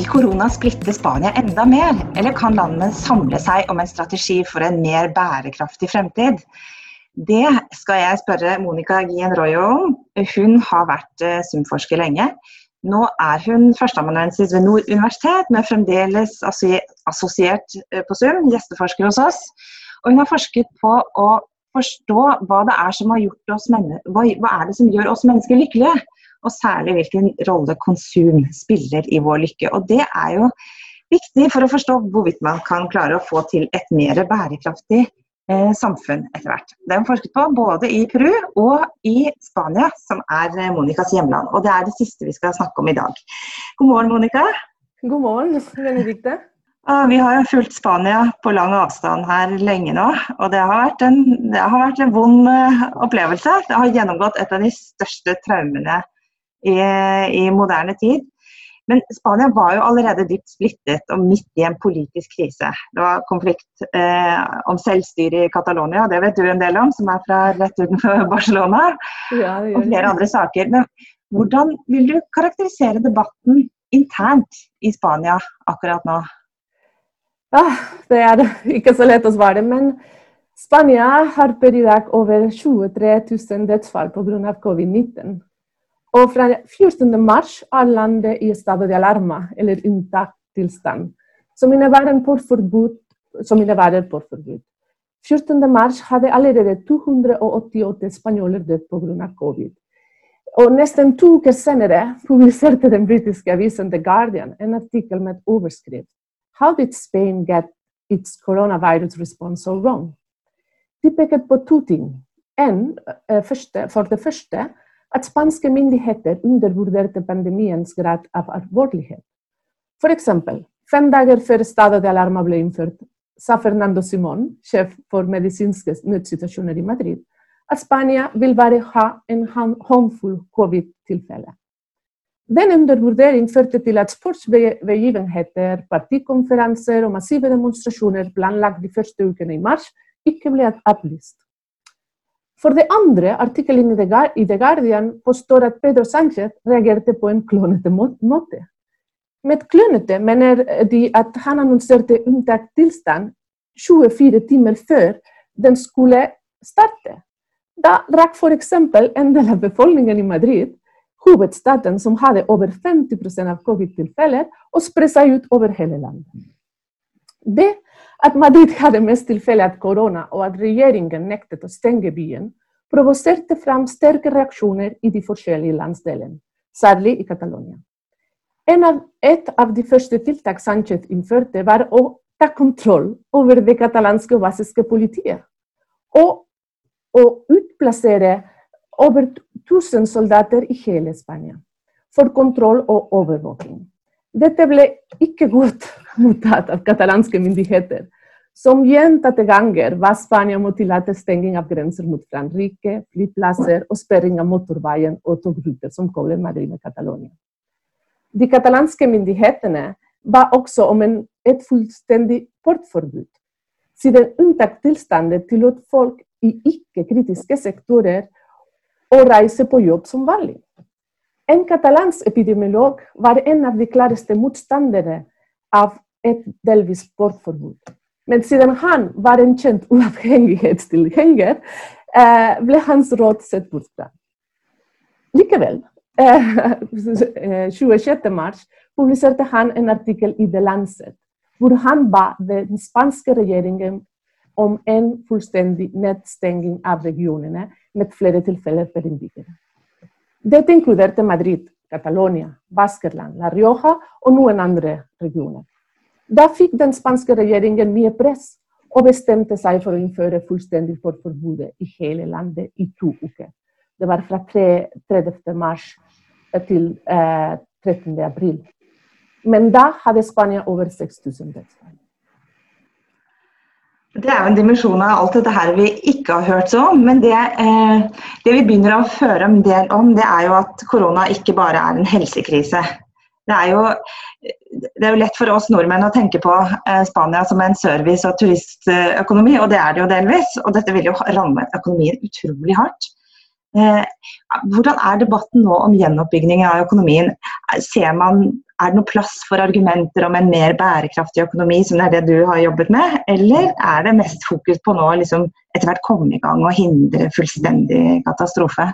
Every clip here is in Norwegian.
Vil korona splitte Spania enda mer, eller kan landene samle seg om en strategi for en mer bærekraftig fremtid? Det skal jeg spørre Monica Gien Royo om. Hun har vært SUM-forsker lenge. Nå er hun førsteamanuensis ved Nord universitet, men fremdeles assosiert eh, på Sum, gjesteforsker hos oss. Og hun har forsket på å forstå hva det er som oss hva, er som gjør oss mennesker lykkelige og særlig hvilken rolle konsum spiller i vår lykke. Og det er jo viktig for å forstå hvorvidt man kan klare å få til et mer bærekraftig eh, samfunn etter hvert. Det er forsket på både i Peru og i Spania, som er eh, Monicas hjemland. Og det er det siste vi skal snakke om i dag. God morgen, Monica. God morgen, Benedicte. Vi har jo fulgt Spania på lang avstand her lenge nå, og det har vært en, har vært en vond eh, opplevelse. Det har gjennomgått et av de største traumene i, i moderne tid. Men Spania var jo allerede dypt splittet og midt i en politisk krise. Det var konflikt eh, om selvstyre i Catalonia, det vet du en del om, som er fra rett utenfor Barcelona. Ja, og flere andre saker. Men hvordan vil du karakterisere debatten internt i Spania akkurat nå? Ja, det er ikke så lett å svare. Men Spania har per i dag over 23 000 dødsfall pga. covid-19. Og fra 14. mars er landet i stedet de alarma, eller unntakstilstand, som innebærer portforbud. Som innebærer portforbud. 14. mars hadde allerede 288 spanjoler dødd pga. covid. Og nesten to uker senere publiserte den britiske avisen The Guardian en artikkel med overskrift How did Spain get its coronavirus response so wrong? De peket på to ting. En, eh, for det første at spanske myndigheter undervurderte pandemiens grad av alvorlighet. F.eks. fem dager før stedet de alarma ble innført, sa Fernando Simón, sjef for medisinske nødsituasjoner i Madrid, at Spania vil bare ha en håndfull covid-tilfeller. Den undervurdering førte til at sportsbegivenheter, partikonferanser og massive demonstrasjoner planlagt de første ukene i mars ikke ble avlyst. For det andre, artikkelen i The Guardian påstår at Pedro Sánchez reagerte på en klonete måte. Med klønete mener de at han annonserte unntakstilstand 24 timer før den skulle starte. Da rakk f.eks. en del av befolkningen i Madrid, hovedstaden som hadde over 50% av covid-tilfeller, å spre seg ut over hele landet. Det at Madrid hadde mest tilfeller av korona, og at regjeringen nektet å stenge byen, provoserte fram sterke reaksjoner i de forskjellige landsdelene, særlig i Catalonia. Av, et av de første tiltak Sánchez innførte, var å ta kontroll over det katalanske og basiske politiet. Og å utplassere over 1000 soldater i hele Spania for kontroll og overvåking. Dette ble ikke godt mottatt av katalanske myndigheter, som gjentatte ganger var Spania mot tillate stenging av grenser mot Frankrike, flyplasser og sperring av motorveien og togruter som kobler Madrid med Catalonia. De katalanske myndighetene ba også om en, et fullstendig portforbud, siden unntakstilstanden tillot folk i ikke-kritiske sektorer å reise på jobb som vanlig. En katalansk epidemiolog var en av de klareste motstandere av et delvis portforbud. Men siden han var en kjent uavhengighetstilhenger, eh, ble hans råd sett bort fra. Likevel, 26. Eh, mars publiserte han en artikkel i The Lancet, hvor han ba den spanske regjeringen om en fullstendig nedstenging av regionene med flere tilfeller per innbyggere. Dette inkluderte Madrid, Catalonia, Baskerland, La Rioja og noen andre regioner. Da fikk den spanske regjeringen mye press og bestemte seg for å innføre fullstendig forbudet i hele landet i to uker. Det var fra 30. mars til eh, 13. april. Men da hadde Spania over 6000 dødsfall. Det er jo en dimensjon av alt dette her vi ikke har hørt så om. Men det, eh, det vi begynner å føre en del om, det er jo at korona ikke bare er en helsekrise. Det er jo, det er jo lett for oss nordmenn å tenke på eh, Spania som en service- og turistøkonomi, og det er det jo delvis. Og dette vil jo ramme økonomien utrolig hardt. Eh, hvordan er debatten nå om gjenoppbygging av økonomien? Ser man Er det noe plass for argumenter om en mer bærekraftig økonomi, som er det du har jobbet med, eller er det mest fokus på nå liksom, etter hvert komme i gang og hindre fullstendig katastrofe?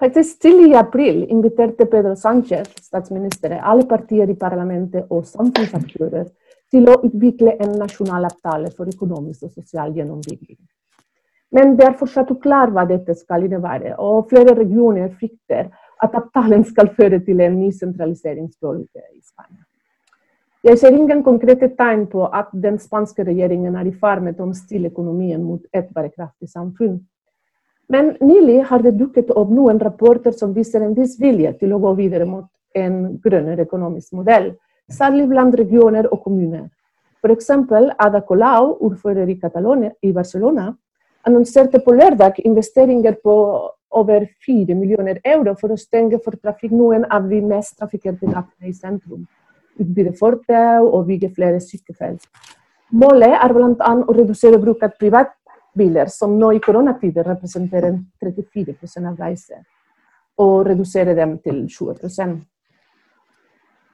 Faktisk til i april inviterte Pedro Sánchez, statsministeren, alle partier i parlamentet og samfunnsaktører til å utvikle en nasjonal avtale for økonomisk og sosial gjennombygging. Men det er fortsatt uklart hva dette skal innebære, og flere regioner frykter at avtalen skal føre til en ny sentraliseringsbølge i Spania. Jeg ser ingen konkrete tegn på at den spanske regjeringen er i ferd med å omstille økonomien mot et bærekraftig samfunn. Men nylig har det dukket opp noen rapporter som viser en viss vilje til å gå videre mot en grønnere økonomisk modell, særlig blant regioner og kommuner. F.eks. Ada Colau, ordfører i i Barcelona, annonserte på lørdag investeringer på over 4 millioner euro for å stenge for trafikk noen av de mest trafikkerte gatene i sentrum. Utbyde fortau og bygge flere sykefelt. Målet er bl.a. å redusere bruk av privatbiler, som nå i koronatider representerer 34 av reiser, og redusere dem til 20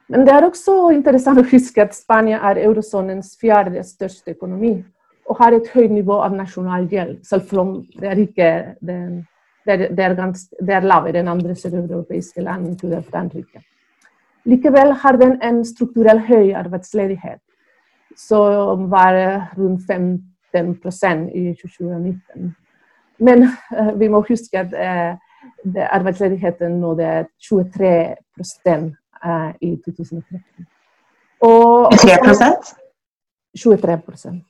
Men det er også interessant å huske at Spania er eurosonens fjerde største økonomi og har et høyt nivå av nasjonal gjeld, selv om det er ikke den det er, det er, ganske, det er lavere enn andre søreuropeiske land, inkludert Frankrike. Likevel har den en strukturell høy arbeidsledighet, som var rundt 15% i 2019. Men uh, vi må huske at uh, arbeidsledigheten nå er 23 uh, i 2013. Og, 23 23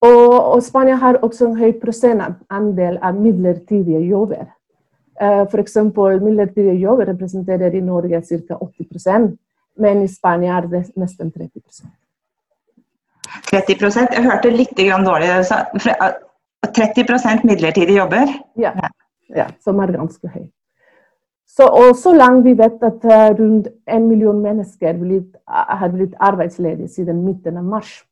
og, og, Spania har også en høy prosentandel av midlertidige jobber. Uh, F.eks. midlertidige jobber representerer i Norge ca. 80% men i Spania er det nesten 30 30% Jeg hørte litt dårlig. 30% midlertidige jobber? Ja, ja, som er ganske høy. Så, og så langt vi vet at uh, rundt en million mennesker blitt, har blitt arbeidsledige siden midten av mars.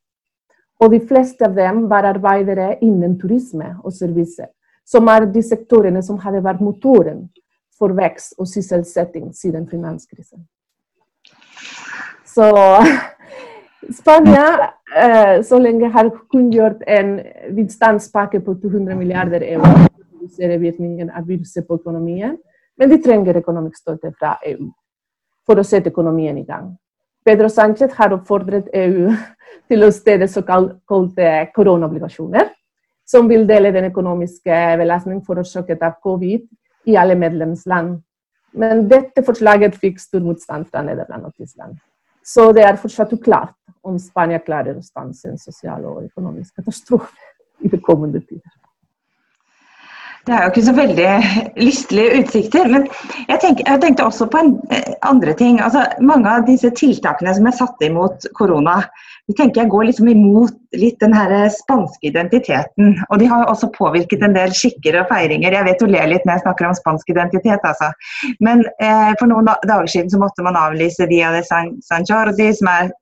Og de fleste av dem var arbeidere innen turisme og service, som er de sektorene som hadde vært motoren for vekst og sysselsetting siden finanskrisen. Så Spania eh, så lenge har kunngjort en bistandspakke på 200 milliarder euro for å redusere virkningen av på økonomien, men de trenger økonomisk støtte fra EU for å sette økonomien i gang. Pedro Sánchez har oppfordret EU til å stede såkalte koronaobligasjoner, som vil dele den økonomiske belastningen forårsaket av covid i alle medlemsland. Men dette forslaget fikk stor motstand fra Nederland og Tyskland. Så det er fortsatt uklart om Spania klarer å stanse en sosial og økonomisk katastrofe i det kommende tider. Det er jo ikke så veldig lystelige utsikter. Men jeg, tenk, jeg, tenkte også på en, eh, andre ting. Altså, mange av disse tiltakene som er satt imot korona, de tenker jeg går liksom imot litt den her spanske identiteten. Og de har jo også påvirket en del skikker og feiringer. Jeg vet du ler litt når jeg snakker om spansk identitet, altså. Men eh, for noen dager siden så måtte man avlyse Via de San, San Jordi, som er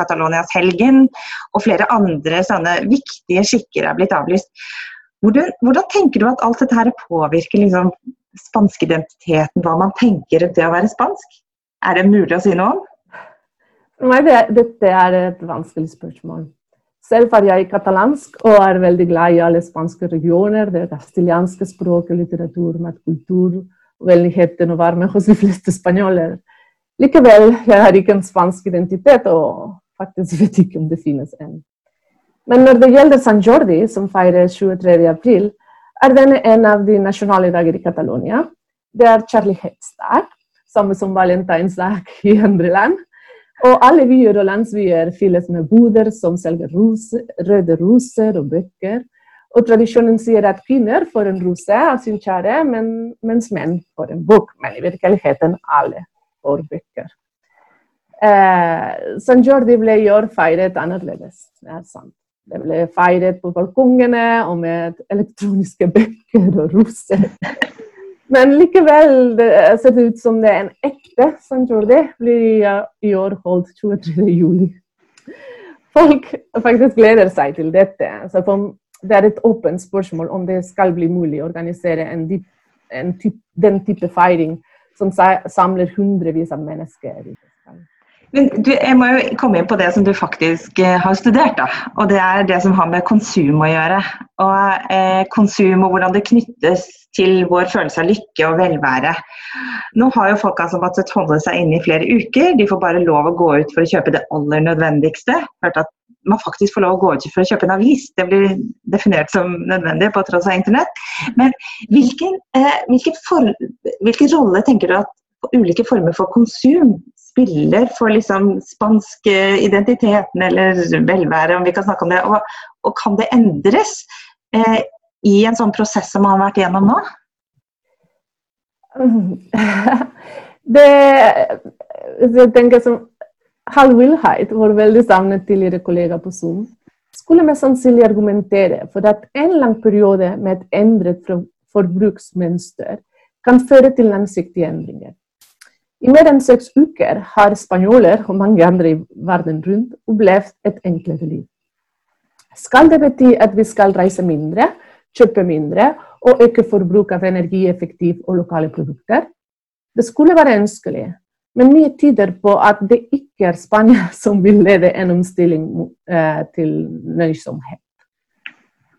Catalonias helgen, og flere andre sånne viktige skikker er blitt avlyst. Hvordan, hvordan, tenker du at alt dette her påvirker liksom, identiteten, hva man tenker rundt det å være spansk? Er det mulig å si noe om? Nei, det, dette er et vanskelig spørsmål. Selv er jeg katalansk og er veldig glad i alle spanske regioner. Det kastilianske språket, litteratur, matkultur, vennligheten og varme hos de fleste spanjoler. Likevel, jeg har ikke en spansk identitet, og faktisk vet ikke om det finnes en. Men når det gjelder San Jordi, som feires 23. april, er denne en av de nasjonale dager i Catalonia. Det er kjærlighetsdag, samme som valentinsdag i andre land. Og alle byer og landsbyer fylles med boder som selger rose, røde roser og bøker. Og tradisjonen sier at kvinner får en rose av sin kjære, men, mens menn får en bok. Men i virkeligheten alle får bøker. Eh, San Jordi ble i år feiret annerledes. Det er sant. Det ble feiret på balkongene og med elektroniske bøker og roser. Men likevel det ser det ut som det er en ekte San Jordi blir i år holdt 23. juli. Folk faktisk gleder seg til dette. Så det er et åpent spørsmål om det skal bli mulig å organisere en, en typ, den type feiring som samler hundrevis av mennesker. Men du, jeg må jo komme inn på det som du faktisk eh, har studert. da, og Det er det som har med konsum å gjøre. Og eh, Konsum og hvordan det knyttes til vår følelse av lykke og velvære. Nå har jo folk altså måttet holde seg inne i flere uker. De får bare lov å gå ut for å kjøpe det aller nødvendigste. Hørte at man faktisk får lov å gå ut for å kjøpe en avis. Det blir definert som nødvendig på tross av internett. Men hvilken, eh, hvilken, for, hvilken rolle tenker du at ulike former for konsum spiller for liksom spansk identiteten eller velvære, om vi kan snakke om det. Og, og kan det endres eh, i en sånn prosess som man har vært igjennom nå? Det, jeg tenker som Hal Wilheid, vår veldig savnet tidligere kollega på Zoom, skulle mest sannsynlig argumentere for at en lang periode med et endret forbruksmønster kan føre til langsiktige endringer. I mer enn seks uker har spanjoler og mange andre i verden rundt opplevd et enklere liv. Skal det bety at vi skal reise mindre, kjøpe mindre og øke forbruk av energieffektive og lokale produkter? Det skulle være ønskelig, men mye tyder på at det ikke er Spania som vil lede en omstilling eh, til nøysomhet.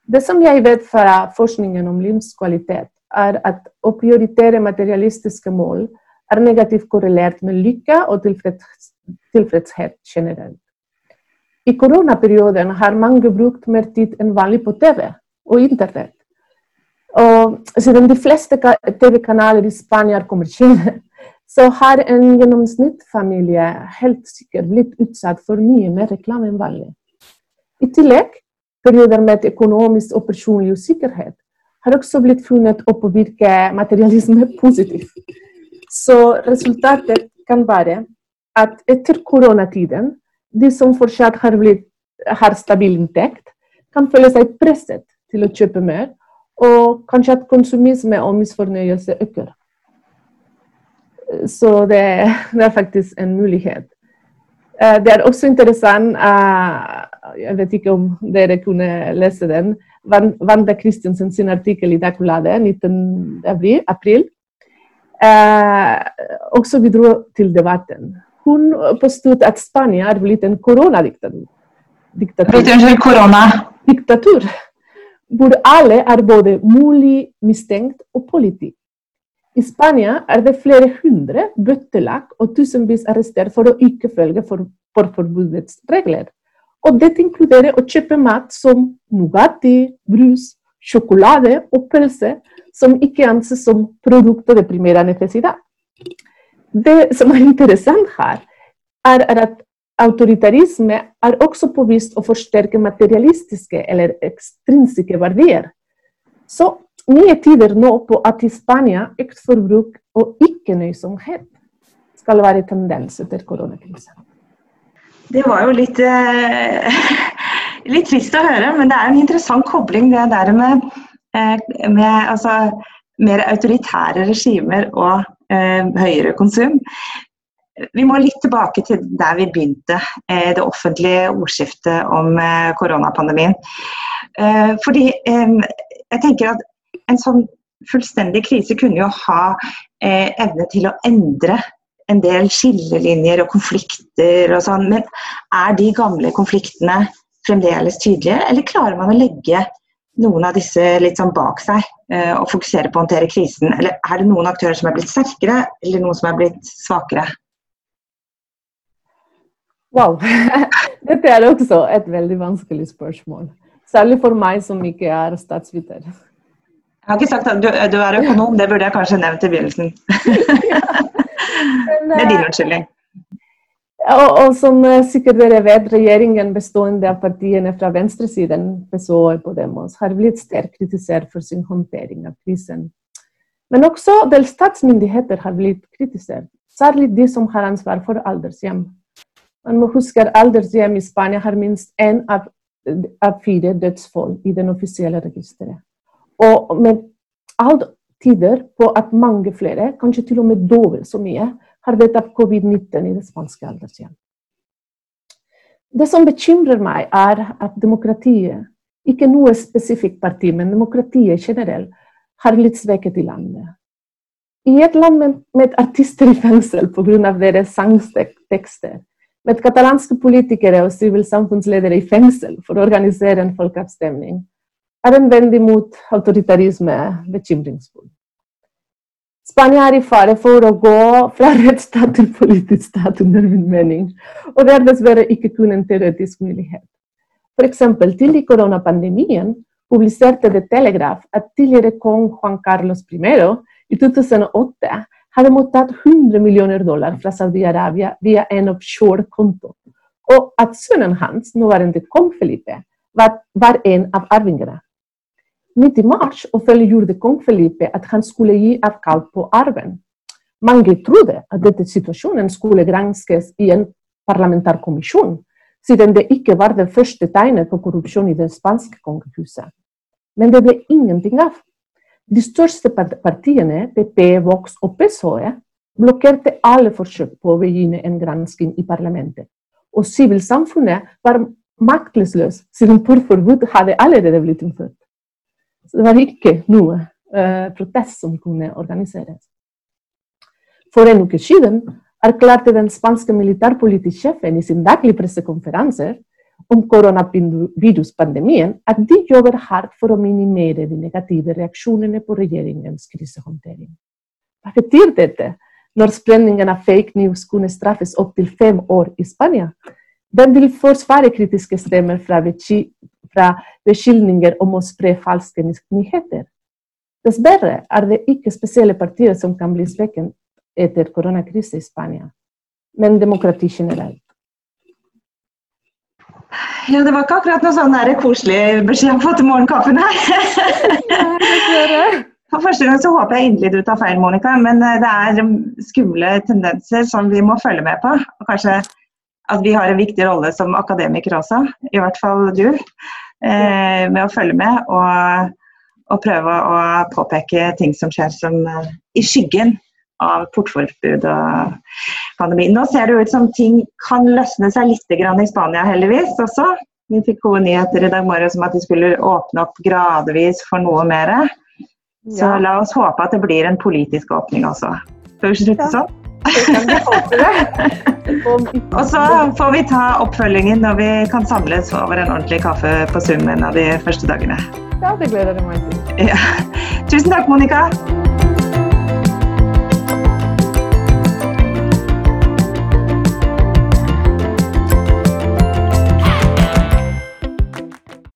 Det som jeg vet fra forskningen om livskvalitet, er at å prioritere materialistiske mål er negativt korrelert med lykke og tilfredshet generelt. I koronaperioden har mange brukt mer tid enn vanlig på TV og Internett. Og siden de fleste TV-kanaler i Spania er kommersielle, så har en gjennomsnittsfamilie helt sikkert blitt utsatt for mye mer reklame enn vanlig. I tillegg, perioder med økonomisk og personlig usikkerhet har også blitt funnet å påvirke materialisme positivt. Så resultatet kan være at etter koronatiden, de som fortsatt har, blitt, har stabil inntekt, kan føle seg presset til å kjøpe mer, og kanskje at konsumisme og misfornøyelse øker. Så det, det er faktisk en mulighet. Eh, det er også interessant eh, Jeg vet ikke om dere kunne lese den. Wanda Christiansen sin artikkel i Dagbladet 19. april også bidro til debatten. Hun påstod at Spania er blitt en koronadiktatur. Diktatur. Korona. Diktatur. Hvor alle er både mulig, mistenkt og politi. I Spania er det flere hundre bøttelag og tusenvis arrestert for å ikke følge for, for forbudets regler. Og dette inkluderer å kjøpe mat som Nugatti, brus, sjokolade og pølse som ikke anses som produkter de primære necessitet. Det som er interessant her, er at autoritarisme er også påvist å forsterke materialistiske eller ekstrinsiske verdier. Så mye tyder nå på at i Spania økt forbruk og ikke-nøysomhet skal være tendens etter koronakrisen. Det var jo litt, eh, litt trist å høre, men det er en interessant kobling det der med Eh, med altså, mer autoritære regimer og eh, høyere konsum. Vi må litt tilbake til der vi begynte, eh, det offentlige ordskiftet om eh, koronapandemien. Eh, fordi eh, jeg tenker at en sånn fullstendig krise kunne jo ha evne til å endre en del skillelinjer og konflikter og sånn, men er de gamle konfliktene fremdeles tydelige, eller klarer man å legge noen av disse litt sånn bak seg uh, og fokusere på å håndtere krisen? Eller er det noen aktører som er blitt sterkere, eller noen som er blitt svakere? Wow. Dette er også et veldig vanskelig spørsmål. Særlig for meg som ikke er statsviter. Jeg har ikke sagt at du, du er økonom, det burde jeg kanskje nevnt i begynnelsen. det er din eh, unnskyldning. Og, og, som eh, sikkert dere vet, regjeringen bestående av partiene fra venstresiden, på Demos, har blitt sterkt kritisert for sin håndtering av krisen. Men også delstatsmyndigheter har blitt kritisert, særlig de som har ansvar for aldershjem. Man må huske at aldershjem i Spania har minst én av, av, fire dødsfall i den offisielle registeret. Og med alt tyder på at mange flere, kanskje til og med dobbelt så mye, har dødd av covid-19 i det spanske aldershjem. Det som bekymrer meg, er at demokratiet, ikke noe spesifikt parti, men demokratiet generelt, har blitt svekket i landet. I et land med, med artister i fengsel pga. deres sangtekster, med katalanske politikere og sivilsamfunnsledere i fengsel for å organisere en folkeavstemning, er en venn mot autoritarisme bekymringsfull. Spania er i fare for å gå fra rettsstat til politisk stat, under min mening. Og det er dessverre ikke kun en teoretisk mulighet. F.eks. til i koronapandemien publiserte The Telegraph at tidligere kong Juan Carlos I i 2008 hadde mottatt 100 millioner dollar fra Saudi-Arabia via en offshore-konto, og at sønnen hans, nåværende kong Felipe, var, var en av arvingene. Midt i mars offentliggjorde kong Felipe at han skulle gi avkall på arven. Mange trodde at dette situasjonen skulle granskes i en parlamentarkommisjon, siden det ikke var det første tegnet på korrupsjon i det spanske kongehuset. Men det ble ingenting av. De største partiene, PP, Vox og PSOE, blokkerte alle forsøk på å begynne en gransking i parlamentet. Og sivilsamfunnet var maktesløst, siden porforbud hadde allerede blitt innført. Så det var ikke noe eh, protest som kunne organiseres. For en uke siden erklærte den spanske militærpolitisjefen i sin daglige pressekonferanse om koronaviruspandemien at de jobber hardt for å minimere de negative reaksjonene på regjeringens krisehåndtering. Hva betyr dette når spredningen av fake news kunne straffes opptil fem år i Spania? Den vil forsvare kritiske stemmer fra fra beskyldninger om å spre falske nyheter. Dessverre er det ikke spesielle partier som kan bli svekket etter koronakrisen i Spania, men demokrati generelt. Ja, det var ikke akkurat noe sånn koselig beskjed har fått til morgenkaffen her. For første gang så håper jeg inderlig du tar feil, Monica, men eh, det er skumle tendenser som vi må følge med på. Og kanskje at vi har en viktig rolle som akademikere også, i hvert fall du. Eh, med å følge med og, og, prøve å påpeke ting som skjer som uh, i skyggen av portforbud og pandemi. Nå ser det ut som ting kan løsne seg litt i Spania, heldigvis også. Vi fikk gode nyheter i dag morges om at de skulle åpne opp gradvis for noe mer. Så la oss håpe at det blir en politisk åpning også. Skal vi slutte sånn? Og så får vi ta oppfølgingen når vi kan samles over en ordentlig kaffe på Zoom en av de første dagene. Ja, det gleder jeg meg til. Ja. Tusen takk, Monica.